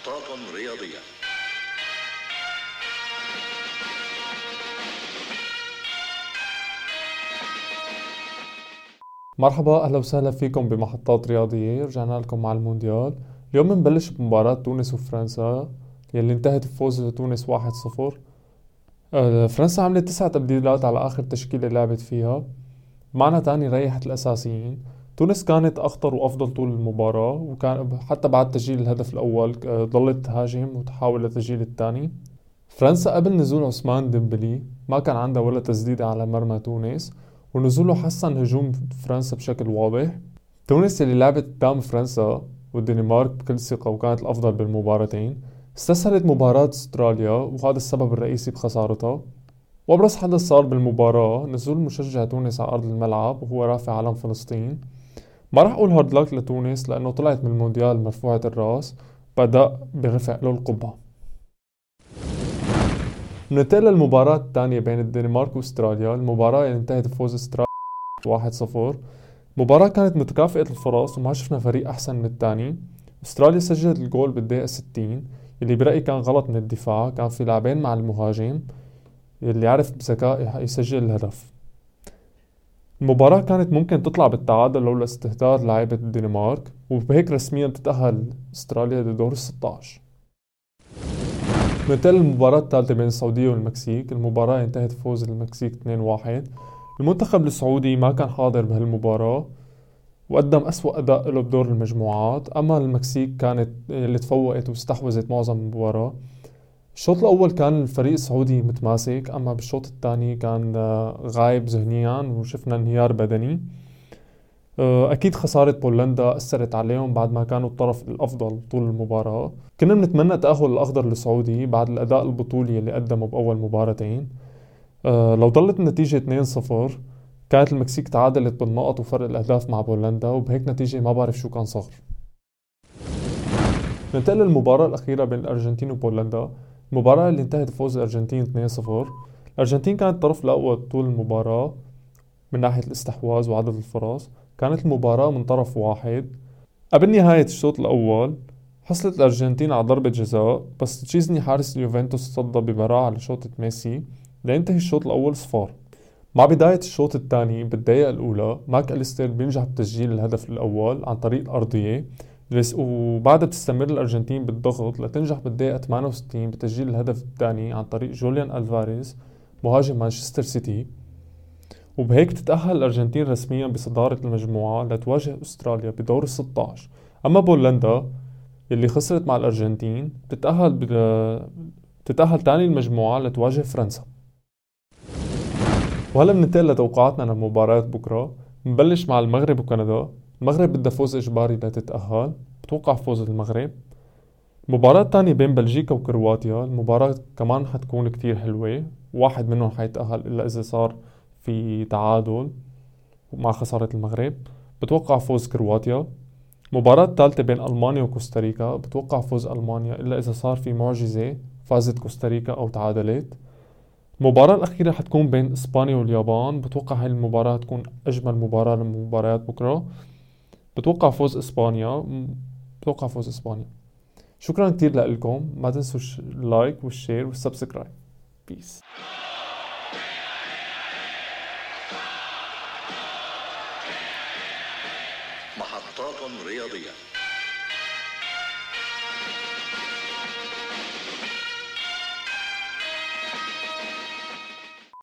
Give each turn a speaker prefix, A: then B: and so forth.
A: محطات رياضية.
B: مرحبا أهلا وسهلا فيكم بمحطات رياضية. رجعنا لكم مع المونديال. اليوم بنبلش بمباراة تونس وفرنسا يلي انتهت بفوز تونس 1-0 آه، فرنسا عملت تسع تبديلات على آخر تشكيلة لعبت فيها. معنى تاني ريحت الأساسيين. تونس كانت أخطر وأفضل طول المباراة وكان حتى بعد تسجيل الهدف الأول آه، ضلت تهاجم وتحاول لتسجيل الثاني. فرنسا قبل نزول عثمان ديمبلي ما كان عندها ولا تسديدة على مرمى تونس ونزوله حسن هجوم فرنسا بشكل واضح. تونس اللي لعبت قدام فرنسا والدنمارك بكل ثقة وكانت الأفضل بالمباراتين. استسهلت مباراة استراليا وهذا السبب الرئيسي بخسارتها. وأبرز حدث صار بالمباراة نزول مشجع تونس على أرض الملعب وهو رافع علم فلسطين. ما راح أقول hard luck لتونس لأنه طلعت من المونديال مرفوعة الرأس بدي أرفع له القبعة. ننتقل للمباراة الثانية بين الدنمارك وأستراليا. المباراة اللي انتهت بفوز أستراليا 1-0 المباراة كانت متكافئة الفرص وما شفنا فريق أحسن من الثاني. أستراليا سجلت الجول بالدقيقة 60 اللي برأيي كان غلط من الدفاع. كان في لاعبين مع المهاجم اللي عرف بذكاء يسجل الهدف. المباراة كانت ممكن تطلع بالتعادل لولا استهتار لاعيبة الدنمارك وبهيك رسميا تتأهل استراليا لدور ال 16 ننتقل للمباراة الثالثة بين السعودية والمكسيك المباراة انتهت فوز المكسيك 2-1 المنتخب السعودي ما كان حاضر بهالمباراة وقدم أسوأ أداء له بدور المجموعات أما المكسيك كانت اللي تفوقت واستحوذت معظم المباراة. الشوط الأول كان الفريق السعودي متماسك أما بالشوط الثاني كان آه، غايب ذهنيا وشفنا انهيار بدني. آه، أكيد خسارة بولندا أثرت عليهم بعد ما كانوا الطرف الأفضل طول المباراة. كنا بنتمنى تأهل الأخضر السعودي بعد الأداء البطولي اللي قدمه بأول مباراتين. أه لو ضلت النتيجة 2-0 كانت المكسيك تعادلت بالنقط وفرق الأهداف مع بولندا وبهيك نتيجة ما بعرف شو كان صار ننتقل للمباراة الأخيرة بين الأرجنتين وبولندا. المباراة اللي انتهت بفوز الأرجنتين 2-0 الأرجنتين كانت الطرف الأقوى طول المباراة من ناحية الاستحواذ وعدد الفرص. كانت المباراة من طرف واحد. قبل نهاية الشوط الأول حصلت الأرجنتين على ضربة جزاء بس تشيزني حارس اليوفنتوس صدى ببراعة على شوطة ميسي لينتهي الشوط الأول صفار مع بداية الشوط الثاني بالدقيقة الأولى ماك أليستر بينجح بتسجيل الهدف الأول عن طريق الأرضية وبعدها بتستمر الأرجنتين بالضغط لتنجح بالدقيقة 68 بتسجيل الهدف الثاني عن طريق جوليان ألفاريز مهاجم مانشستر سيتي. وبهيك تتأهل الأرجنتين رسميا بصدارة المجموعة لتواجه أستراليا بدور ال 16 أما بولندا اللي خسرت مع الأرجنتين بتتأهل ب... بتتأهل تاني المجموعة لتواجه فرنسا. وهلا بننتقل لتوقعاتنا لمباريات بكرة. بنبلش مع المغرب وكندا. المغرب بدها فوز إجباري لتتأهل بتوقع فوز المغرب. المباراة الثانية بين بلجيكا وكرواتيا. المباراة كمان حتكون كتير حلوة. واحد منهم حيتأهل إلا إذا صار في تعادل مع خسارة المغرب. بتوقع فوز كرواتيا. مباراة الثالثة بين ألمانيا وكوستاريكا. بتوقع فوز ألمانيا إلا إذا صار في معجزة فازت كوستاريكا أو تعادلت. المباراة الأخيرة حتكون بين إسبانيا واليابان. بتوقع هاي المباراة تكون أجمل مباراة لمباريات بكرة. بتوقع فوز إسبانيا. بتوقع فوز إسبانيا. شكرا كتير لكم ما تنسوا ال like وال share وال subscribe peace
A: محطات رياضية.